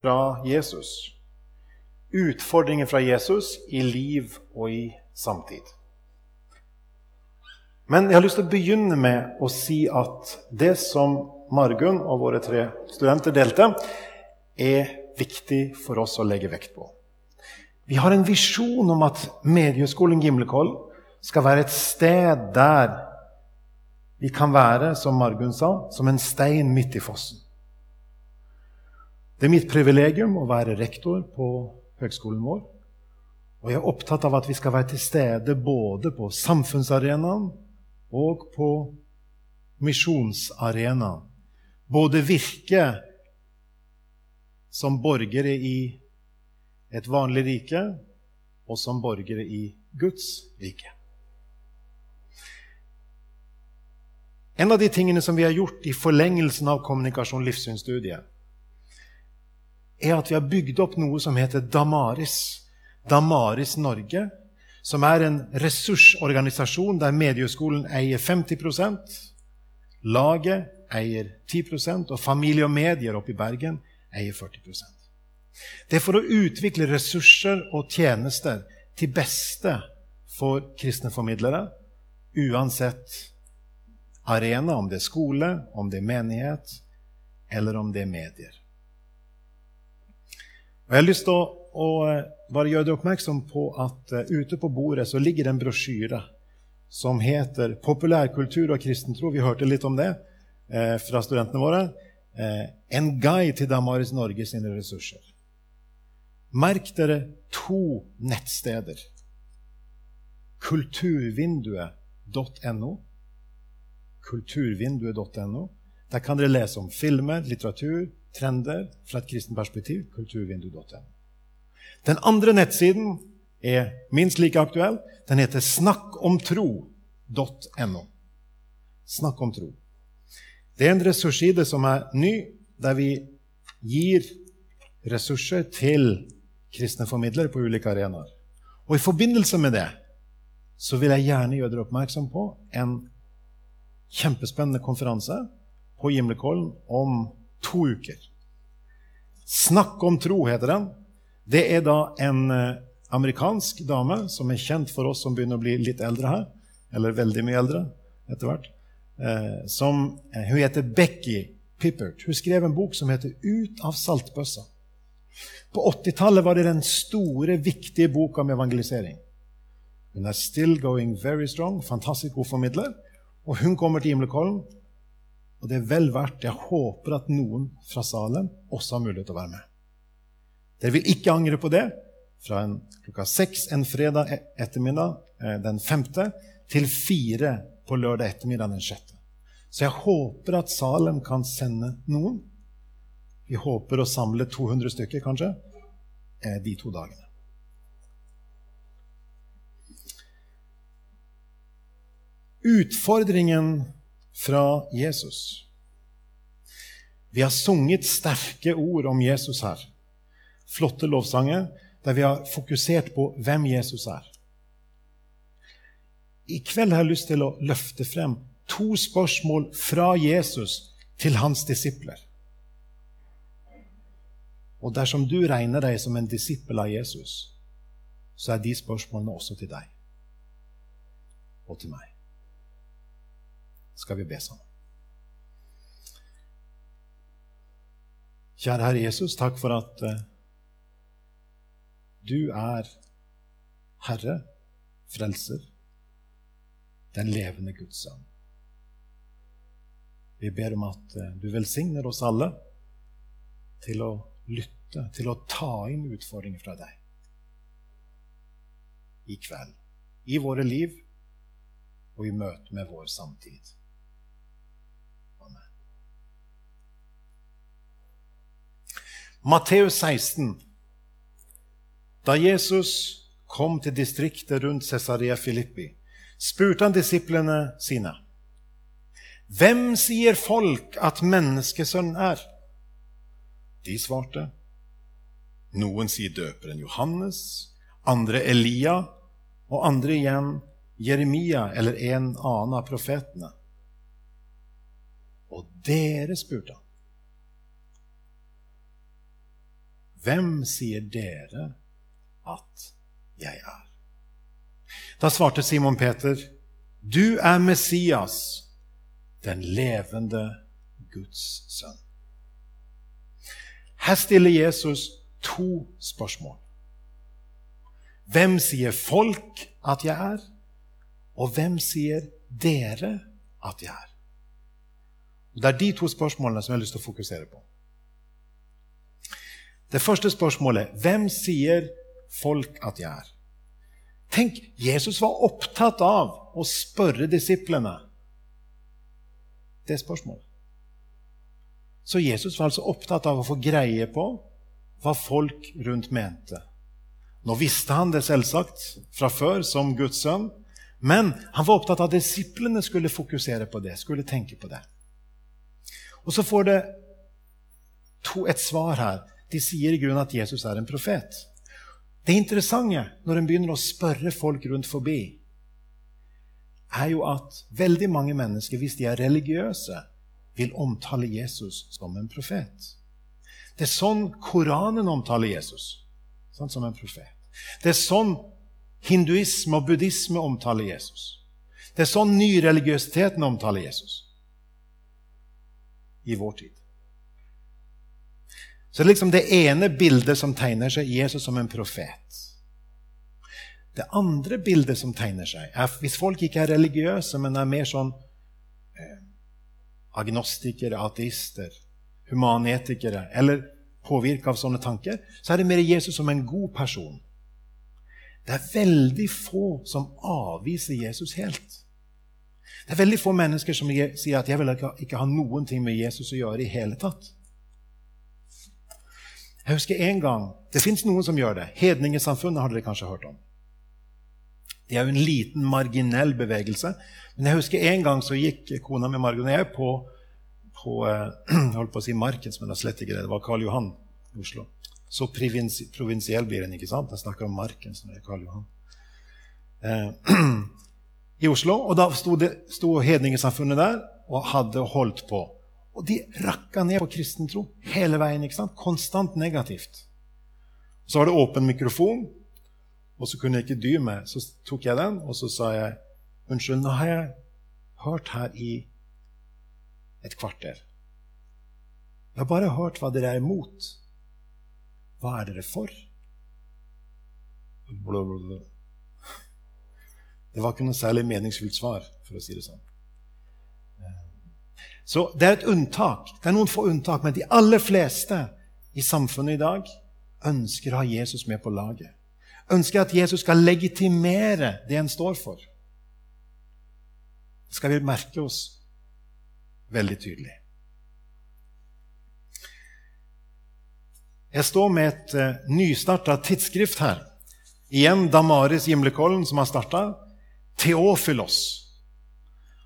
fra Jesus. Utfordringer fra Jesus i liv og i samtid. Men jeg har lyst til å begynne med å si at det som Margunn og våre tre studenter delte, er viktig for oss å legge vekt på. Vi har en visjon om at Mediehøgskolen Gimlekoll skal være et sted der vi kan være, som Margunn sa, som en stein midt i fossen. Det er mitt privilegium å være rektor på høgskolen vår. Og jeg er opptatt av at vi skal være til stede både på samfunnsarenaen og på misjonsarenaen. Både virke som borgere i et vanlig rike og som borgere i Guds rike. En av de tingene som vi har gjort i forlengelsen av kommunikasjon livssynsstudiet, er at vi har bygd opp noe som heter Damaris. Damaris Norge, som er en ressursorganisasjon der Medieskolen eier 50% laget eier 10 og Familie og Medier oppe i Bergen eier 40% Det er for å utvikle ressurser og tjenester til beste for kristne formidlere, uansett arena, om det er skole, om det er menighet, eller om det er medier. Og Jeg har lyst til å, å eh, bare gjøre deg oppmerksom på at uh, ute på bordet så ligger det en brosjyre som heter 'Populærkultur og kristen tro'. Vi hørte litt om det uh, fra studentene våre. Uh, en guide til Damaris Norge sine ressurser. Merk dere to nettsteder. Kulturvinduet.no. Kulturvinduet.no. Der kan dere lese om filmer, litteratur, trender fra et kristent perspektiv. Kulturvindu.no. Den andre nettsiden er minst like aktuell. Den heter snakkomtro.no. Snakk om tro. Det er en ressursside som er ny, der vi gir ressurser til kristne formidlere på ulike arenaer. Og I forbindelse med det så vil jeg gjerne gjøre dere oppmerksom på en kjempespennende konferanse på Gimlekollen om to uker. Snakk om tro heter den. Det er da en eh, amerikansk dame som er kjent for oss som begynner å bli litt eldre her. Eller veldig mye eldre etter hvert. Eh, som, eh, hun heter Becky Pippert. Hun skrev en bok som heter 'Ut av saltbøssa'. På 80-tallet var det den store, viktige boka om evangelisering. Hun er still going very strong. Fantastisk god formidler. Og hun kommer til Gimlekollen og det er vel verdt. Jeg håper at noen fra Salem også har mulighet til å være med. Dere vil ikke angre på det. Fra en, klokka seks en fredag e- ettermiddag eh, den femte til fire på lørdag ettermiddag den sjette. Så jeg håper at Salem kan sende noen. Vi håper å samle 200 stykker, kanskje, eh, de to dagene. Utfordringen fra Jesus. Vi har sunget sterke ord om Jesus her. Flotte lovsanger der vi har fokusert på hvem Jesus er. I kveld har jeg lyst til å løfte frem to spørsmål fra Jesus til hans disipler. Og dersom du regner deg som en disippel av Jesus, så er de spørsmålene også til deg og til meg skal vi be sammen. Kjære Herre Jesus, takk for at uh, du er Herre, Frelser, den levende Guds sønn. Vi ber om at uh, du velsigner oss alle til å lytte, til å ta inn utfordringer fra deg i kveld, i våre liv og i møte med vår samtid. Matteus 16. Da Jesus kom til distriktet rundt Cesarea Filippi, spurte han disiplene sine. Hvem sier folk at menneskesønnen er? De svarte. Noen sier døperen Johannes, andre Elia, og andre igjen Jeremia eller en annen av profetene. Og dere spurte han. Hvem sier dere at jeg er? Da svarte Simon Peter, du er Messias, den levende Guds sønn. Her stiller Jesus to spørsmål. Hvem sier folk at jeg er? Og hvem sier dere at jeg er? Det er de to spørsmålene som jeg har lyst til å fokusere på. Det første spørsmålet hvem sier folk at jeg er? Tenk, Jesus var opptatt av å spørre disiplene det spørsmålet. Så Jesus var altså opptatt av å få greie på hva folk rundt mente. Nå visste han det selvsagt fra før som Guds sønn, men han var opptatt av at disiplene skulle fokusere på det, skulle tenke på det. Og så får det to, et svar her. De sier i grunnen at Jesus er en profet. Det interessante når en begynner å spørre folk rundt forbi, er jo at veldig mange mennesker, hvis de er religiøse, vil omtale Jesus som en profet. Det er sånn Koranen omtaler Jesus, sånn som en profet. Det er sånn hinduisme og buddhisme omtaler Jesus. Det er sånn nyreligiøsiteten omtaler Jesus i vår tid. Så det er liksom det ene bildet som tegner seg Jesus som en profet. Det andre bildet som tegner seg, er hvis folk ikke er religiøse, men er mer sånn eh, agnostikere, ateister, humanetikere eller påvirka av sånne tanker, så er det mer Jesus som en god person. Det er veldig få som avviser Jesus helt. Det er veldig få mennesker som sier at 'jeg vil ikke ha noen ting med Jesus å gjøre' i hele tatt. Jeg husker en gang Det fins noen som gjør det. Hedningesamfunnet har dere kanskje hørt om. Det er jo en liten, marginell bevegelse. Men jeg husker en gang så gikk kona mi Margunn og jeg på, på, jeg holdt på å si Markens, men det er slett ikke det. Det var Karl Johan i Oslo. Så provinsiell blir den, ikke sant? Jeg snakker om Markens når det er Karl Johan. Eh, I Oslo. Og da sto, det, sto hedningesamfunnet der og hadde holdt på. Og de rakka ned på kristen tro hele veien. ikke sant? Konstant negativt. Så var det åpen mikrofon, og så kunne jeg ikke dy meg. Så tok jeg den, og så sa jeg unnskyld, nå har jeg hørt her i et kvarter. Jeg har bare hørt hva dere er imot. Hva er dere for? Det var ikke noe særlig meningsfullt svar, for å si det sånn. Så det er et unntak. Det er noen få unntak, men de aller fleste i samfunnet i dag ønsker å ha Jesus med på laget ønsker at Jesus skal legitimere det en står for. Det skal vi merke oss veldig tydelig. Jeg står med et uh, nystarta tidsskrift her. Igjen Damaris Gimlekollen, som har starta. Teofilos.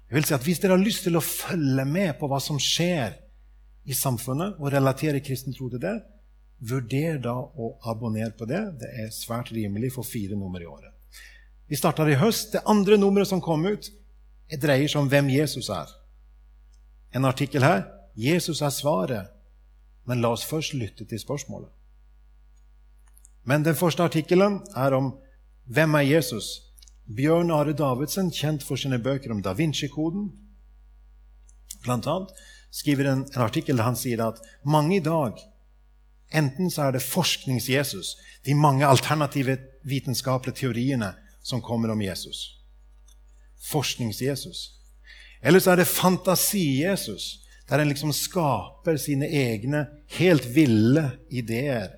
Jeg vil si at Hvis dere har lyst til å følge med på hva som skjer i samfunnet, og relatere kristen tro til det, Vurder da å abonnere på det. Det er svært rimelig for fire nummer i året. Vi starter i høst. Det andre nummeret som kom ut, dreier seg om hvem Jesus er. En artikkel her. Jesus er svaret. Men la oss først lytte til spørsmålet. Men den første artikkelen er om hvem er Jesus? Bjørn Are Davidsen, kjent for sine bøker om Da Vinci-koden, blant annet, skriver en, en artikkel der han sier at mange i dag Enten så er det forsknings-Jesus, de mange alternative vitenskapelige teoriene som kommer om Jesus. Forsknings-Jesus. Eller så er det fantasi-Jesus, der en liksom skaper sine egne, helt ville ideer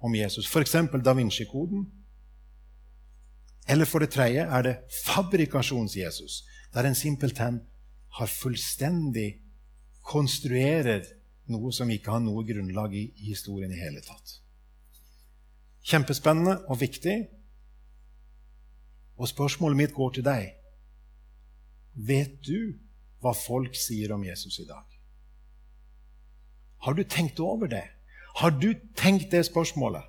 om Jesus. F.eks. Da Vinci-koden. Eller for det tredje er det fabrikasjons-Jesus, der en simpelthen har fullstendig konstruerer noe som ikke har noe grunnlag i, i historien i hele tatt. Kjempespennende og viktig. Og spørsmålet mitt går til deg. Vet du hva folk sier om Jesus i dag? Har du tenkt over det? Har du tenkt det spørsmålet?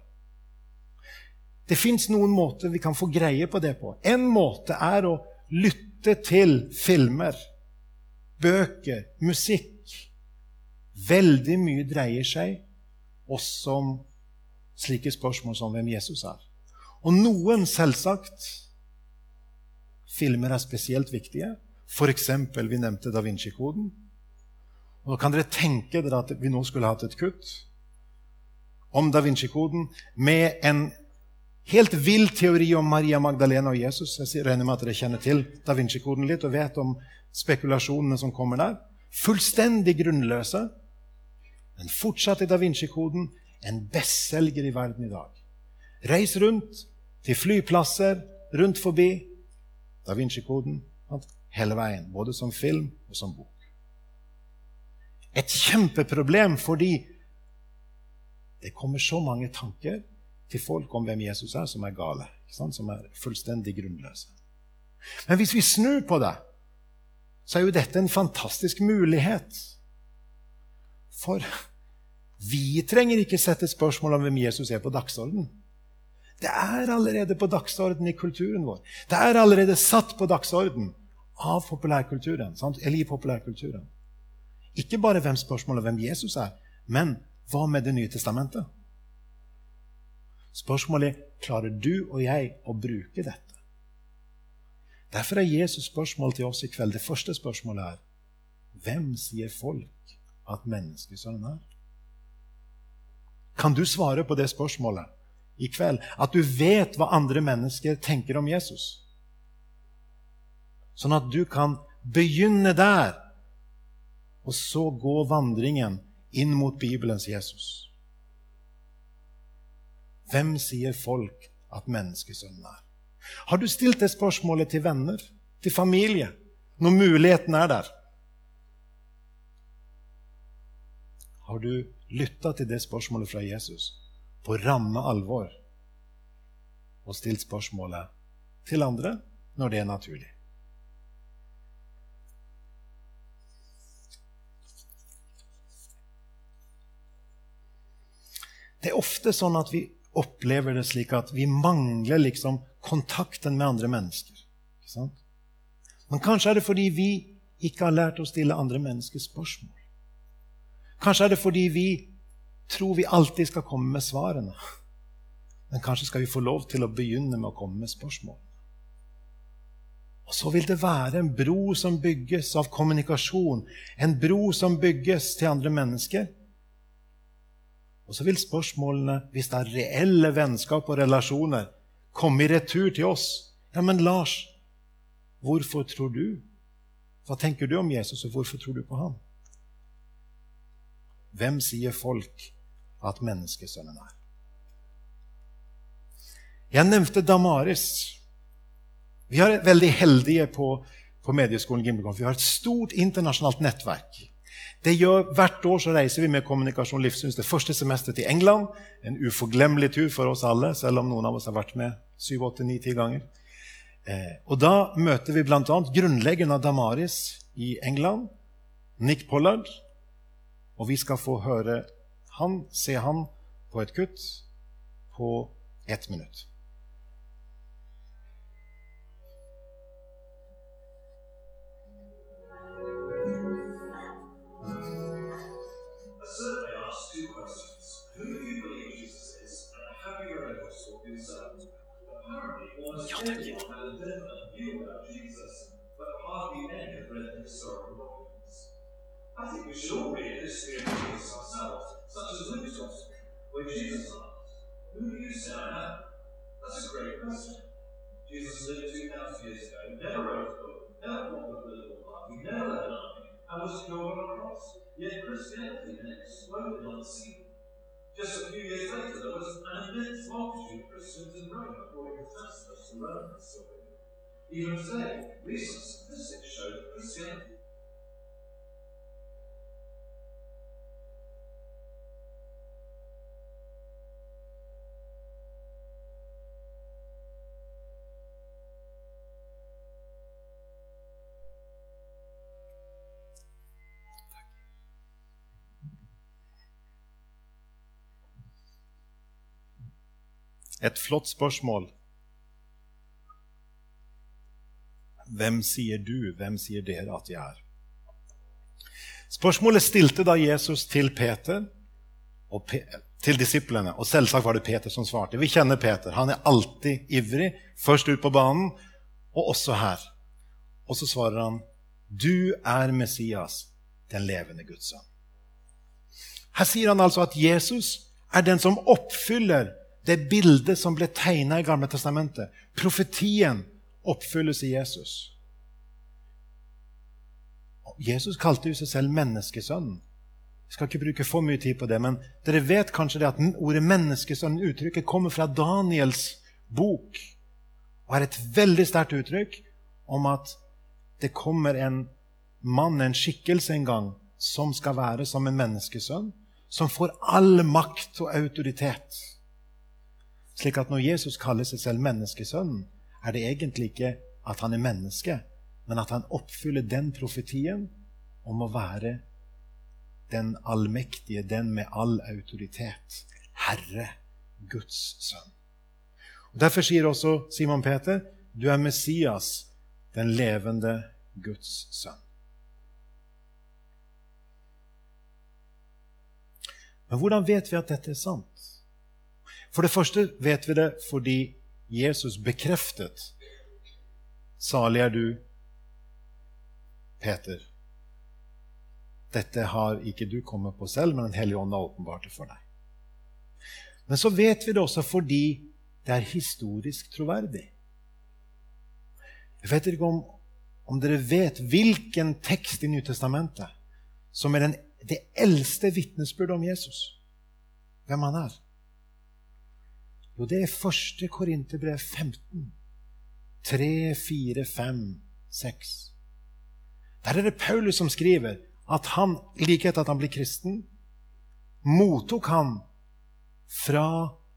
Det fins noen måter vi kan få greie på det på. En måte er å lytte til filmer, bøker, musikk Veldig mye dreier seg også om slike spørsmål som hvem Jesus er. Og noen, selvsagt, filmer er spesielt viktige. F.eks. vi nevnte Da Vinci-koden. Da kan dere tenke dere at vi nå skulle hatt et kutt om Da Vinci-koden med en helt vill teori om Maria Magdalena og Jesus. Jeg regner med at dere kjenner til Da Vinci-koden litt og vet om spekulasjonene som kommer der. Fullstendig grunnløse. Men fortsatt i Da Vinci-koden en bestselger i verden i dag. Reis rundt til flyplasser, rundt forbi. Da Vinci-koden hele veien, både som film og som bok. Et kjempeproblem fordi det kommer så mange tanker til folk om hvem Jesus er, som er gale. Som er fullstendig grunnløse. Men hvis vi snur på det, så er jo dette en fantastisk mulighet. For vi trenger ikke sette spørsmål om hvem Jesus er på dagsorden. Det er allerede på dagsorden i kulturen vår. Det er allerede satt på dagsorden av populærkulturen. Sant? Eller i populærkulturen. Ikke bare hvem spørsmålet hvem Jesus er, men hva med Det nye testamentet? Spørsmålet er klarer du og jeg å bruke dette. Derfor er Jesus' spørsmål til oss i kveld det første spørsmålet er Hvem sier folk at menneskesønnen er? Kan du svare på det spørsmålet i kveld? At du vet hva andre mennesker tenker om Jesus? Sånn at du kan begynne der, og så gå vandringen inn mot Bibelens Jesus. Hvem sier folk at menneskesønnen er? Har du stilt det spørsmålet til venner, til familie, når muligheten er der? Har du lytta til det spørsmålet fra Jesus på ramme alvor og stilt spørsmålet til andre når det er naturlig? Det er ofte sånn at vi opplever det slik at vi mangler liksom kontakten med andre mennesker. Men kanskje er det fordi vi ikke har lært å stille andre mennesker spørsmål. Kanskje er det fordi vi tror vi alltid skal komme med svarene. Men kanskje skal vi få lov til å begynne med å komme med spørsmål. Og så vil det være en bro som bygges av kommunikasjon, en bro som bygges til andre mennesker, og så vil spørsmålene, hvis det er reelle vennskap og relasjoner, komme i retur til oss. Ja, men Lars, hvorfor tror du? Hva tenker du om Jesus, og hvorfor tror du på ham? Hvem sier folk at menneskesønnen er? Jeg nevnte Damaris. Vi er veldig heldige på, på Medieskolen Gimlekonf. Vi har et stort internasjonalt nettverk. Det gjør, Hvert år så reiser vi med Kommunikasjon Livssyns det første semesteret til England. En uforglemmelig tur for oss alle, selv om noen av oss har vært med syv, åtte, ni, ti ganger. Eh, og Da møter vi bl.a. grunnleggeren av Damaris i England, Nick Pollard. Og vi skal få høre han, se han på et kutt på ett minutt. Jesus Who do you say I? That's a great question. Jesus lived 2,000 years ago, never wrote a book, never fought a little political party, never led an army, and was killed on a cross. Yet Christianity then exploded on the scene. Just a few years later, there was an immense multitude of Christians in Rome, according to Tacitus, the Roman historian. Even today, recent statistics show that Christianity Et flott spørsmål. Hvem sier du, hvem sier dere at jeg er? Spørsmålet stilte da Jesus til Peter. Og til disiplene. Og selvsagt var det Peter som svarte. Vi kjenner Peter. Han er alltid ivrig, først ut på banen, og også her. Og så svarer han, 'Du er Messias, den levende Guds sønn'. Her sier han altså at Jesus er den som oppfyller det bildet som ble tegna i Gamle testamentet. Profetien oppfylles i Jesus. Jesus kalte jo seg selv menneskesønnen. Jeg skal ikke bruke for mye tid på det, men dere vet kanskje det at ordet menneskesønn, uttrykket, kommer fra Daniels bok og er et veldig sterkt uttrykk om at det kommer en mann, en skikkelse en gang, som skal være som en menneskesønn, som får all makt og autoritet. Slik at når Jesus kaller seg selv menneskesønnen, er det egentlig ikke at han er menneske, men at han oppfyller den profetien om å være den allmektige, den med all autoritet. Herre, Guds sønn. Og Derfor sier også Simon Peter, du er Messias, den levende Guds sønn. Men hvordan vet vi at dette er sant? For det første vet vi det fordi Jesus bekreftet Salig er du, Peter, dette har ikke du kommet på selv, men Den hellige ånd har åpenbart det for deg. Men så vet vi det også fordi det er historisk troverdig. Jeg vet ikke om, om dere vet hvilken tekst i Nytestamentet som er den, det eldste vitnesbyrdet om Jesus. Hvem han er. Jo, det er 1. Korinterbrev 15. 3, 4, 5, 6. Der er det Paulus som skriver at han, like etter at han ble kristen, mottok han fra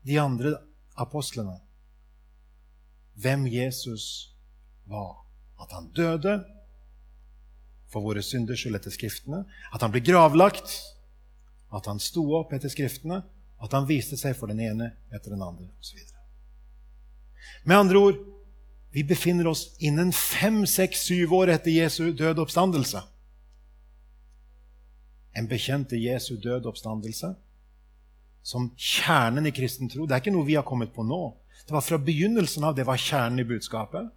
de andre apostlene hvem Jesus var. At han døde for våre synders skyld etter Skriftene, at han ble gravlagt, at han sto opp etter Skriftene, at han viste seg for den ene etter den andre osv. Med andre ord vi befinner oss innen fem, seks, syv år etter Jesu døde oppstandelse en bekjente Jesu død oppstandelse som kjernen i kristen tro. Det er ikke noe vi har kommet på nå. Det var Fra begynnelsen av det var kjernen i budskapet.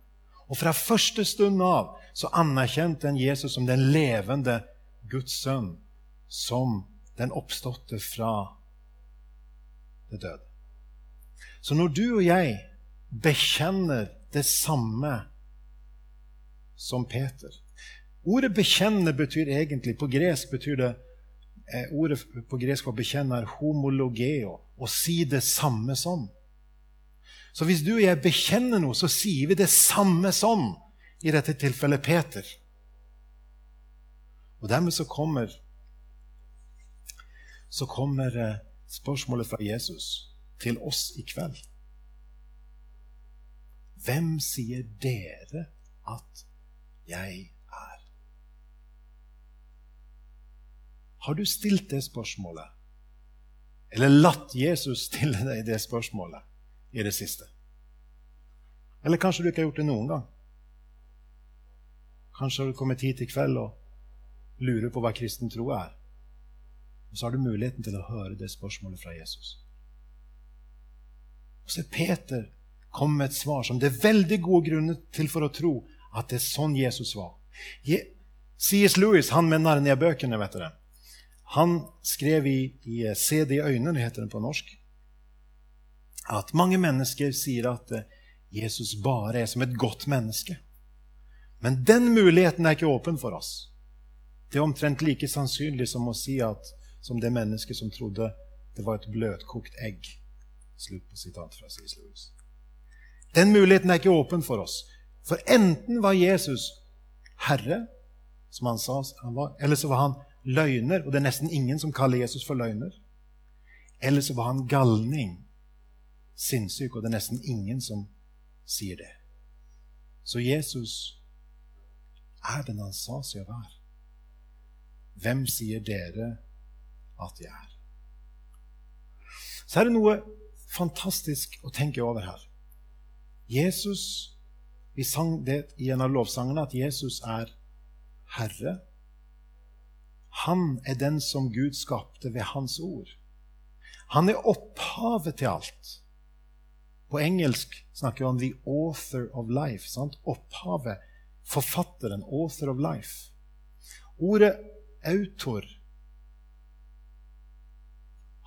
Og fra første stund av så anerkjente en Jesus som den levende Guds sønn, som den oppståtte fra det død. Så når du og jeg bekjenner det samme som Peter Ordet 'bekjenne' betyr egentlig På gresk betyr det eh, Ordet på gresk for 'bekjenne' er 'homologeo', å si det samme som. Så hvis du og jeg bekjenner noe, så sier vi det samme som, i dette tilfellet Peter. Og dermed så kommer så kommer eh, spørsmålet fra Jesus til oss i kveld. Hvem sier dere at jeg er? Har du stilt det spørsmålet? Eller latt Jesus stille deg det spørsmålet i det siste? Eller kanskje du ikke har gjort det noen gang? Kanskje har du kommet hit i kveld og lurer på hva kristen tro er. Og så har du muligheten til å høre det spørsmålet fra Jesus. Og så er Peter kom med et svar som det er veldig gode grunner til for å tro at det er sånn Jesus var. C.S. Lewis, han med Narnia-bøkene, vet dere, han skrev i, i 'Se det i øynene', heter den på norsk, at mange mennesker sier at eh, Jesus bare er som et godt menneske. Men den muligheten er ikke åpen for oss. Det er omtrent like sannsynlig som å si at som det mennesket som trodde det var et bløtkokt egg. Slutt på sitat fra C.S. Lewis. Den muligheten er ikke åpen for oss. For enten var Jesus Herre, som han sa han var, eller så var han løgner, og det er nesten ingen som kaller Jesus for løgner. Eller så var han galning, sinnssyk, og det er nesten ingen som sier det. Så Jesus er den han sa seg å være. Hvem sier dere at jeg er? Så er det noe fantastisk å tenke over her. Jesus Vi sang det i en av lovsangene at Jesus er Herre han er den som Gud skapte ved hans ord. Han er opphavet til alt. På engelsk snakker vi om 'the author of life'. Sant? Opphavet, forfatteren, 'author of life'. Ordet 'autor'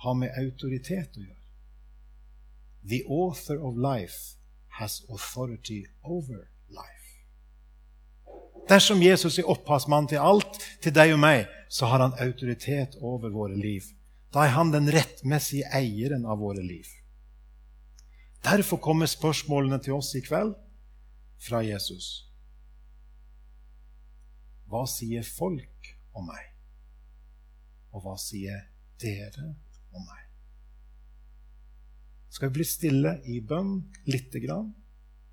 har med autoritet å gjøre. The author of life has authority over life. Dersom Jesus er opphavsmann til alt, til deg og meg, så har han autoritet over våre liv. Da er han den rettmessige eieren av våre liv. Derfor kommer spørsmålene til oss i kveld fra Jesus. Hva sier folk om meg? Og hva sier dere om meg? Skal vi bli stille i bønn lite grann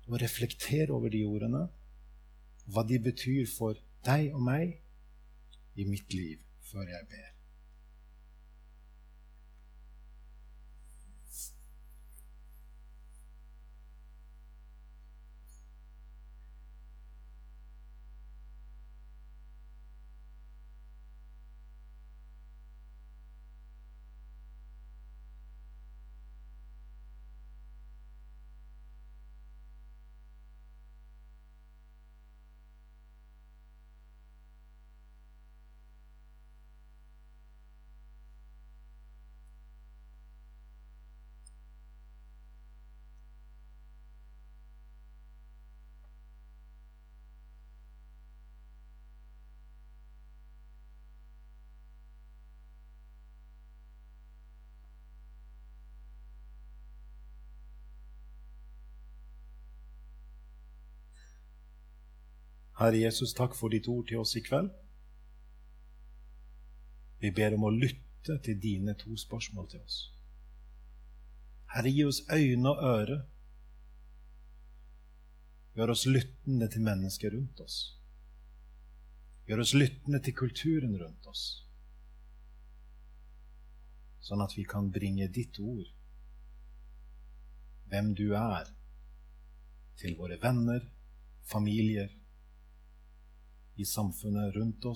og reflektere over de ordene? hva de betyr for deg og meg i mitt liv, før jeg ber. Herre Jesus, takk for ditt ord til oss i kveld. Vi ber om å lytte til dine to spørsmål til oss. Herre, gi oss øyne og øre. Gjør oss lyttende til mennesker rundt oss. Gjør oss lyttende til kulturen rundt oss. Sånn at vi kan bringe ditt ord, hvem du er, til våre venner, familier, i samfunnet rundt oss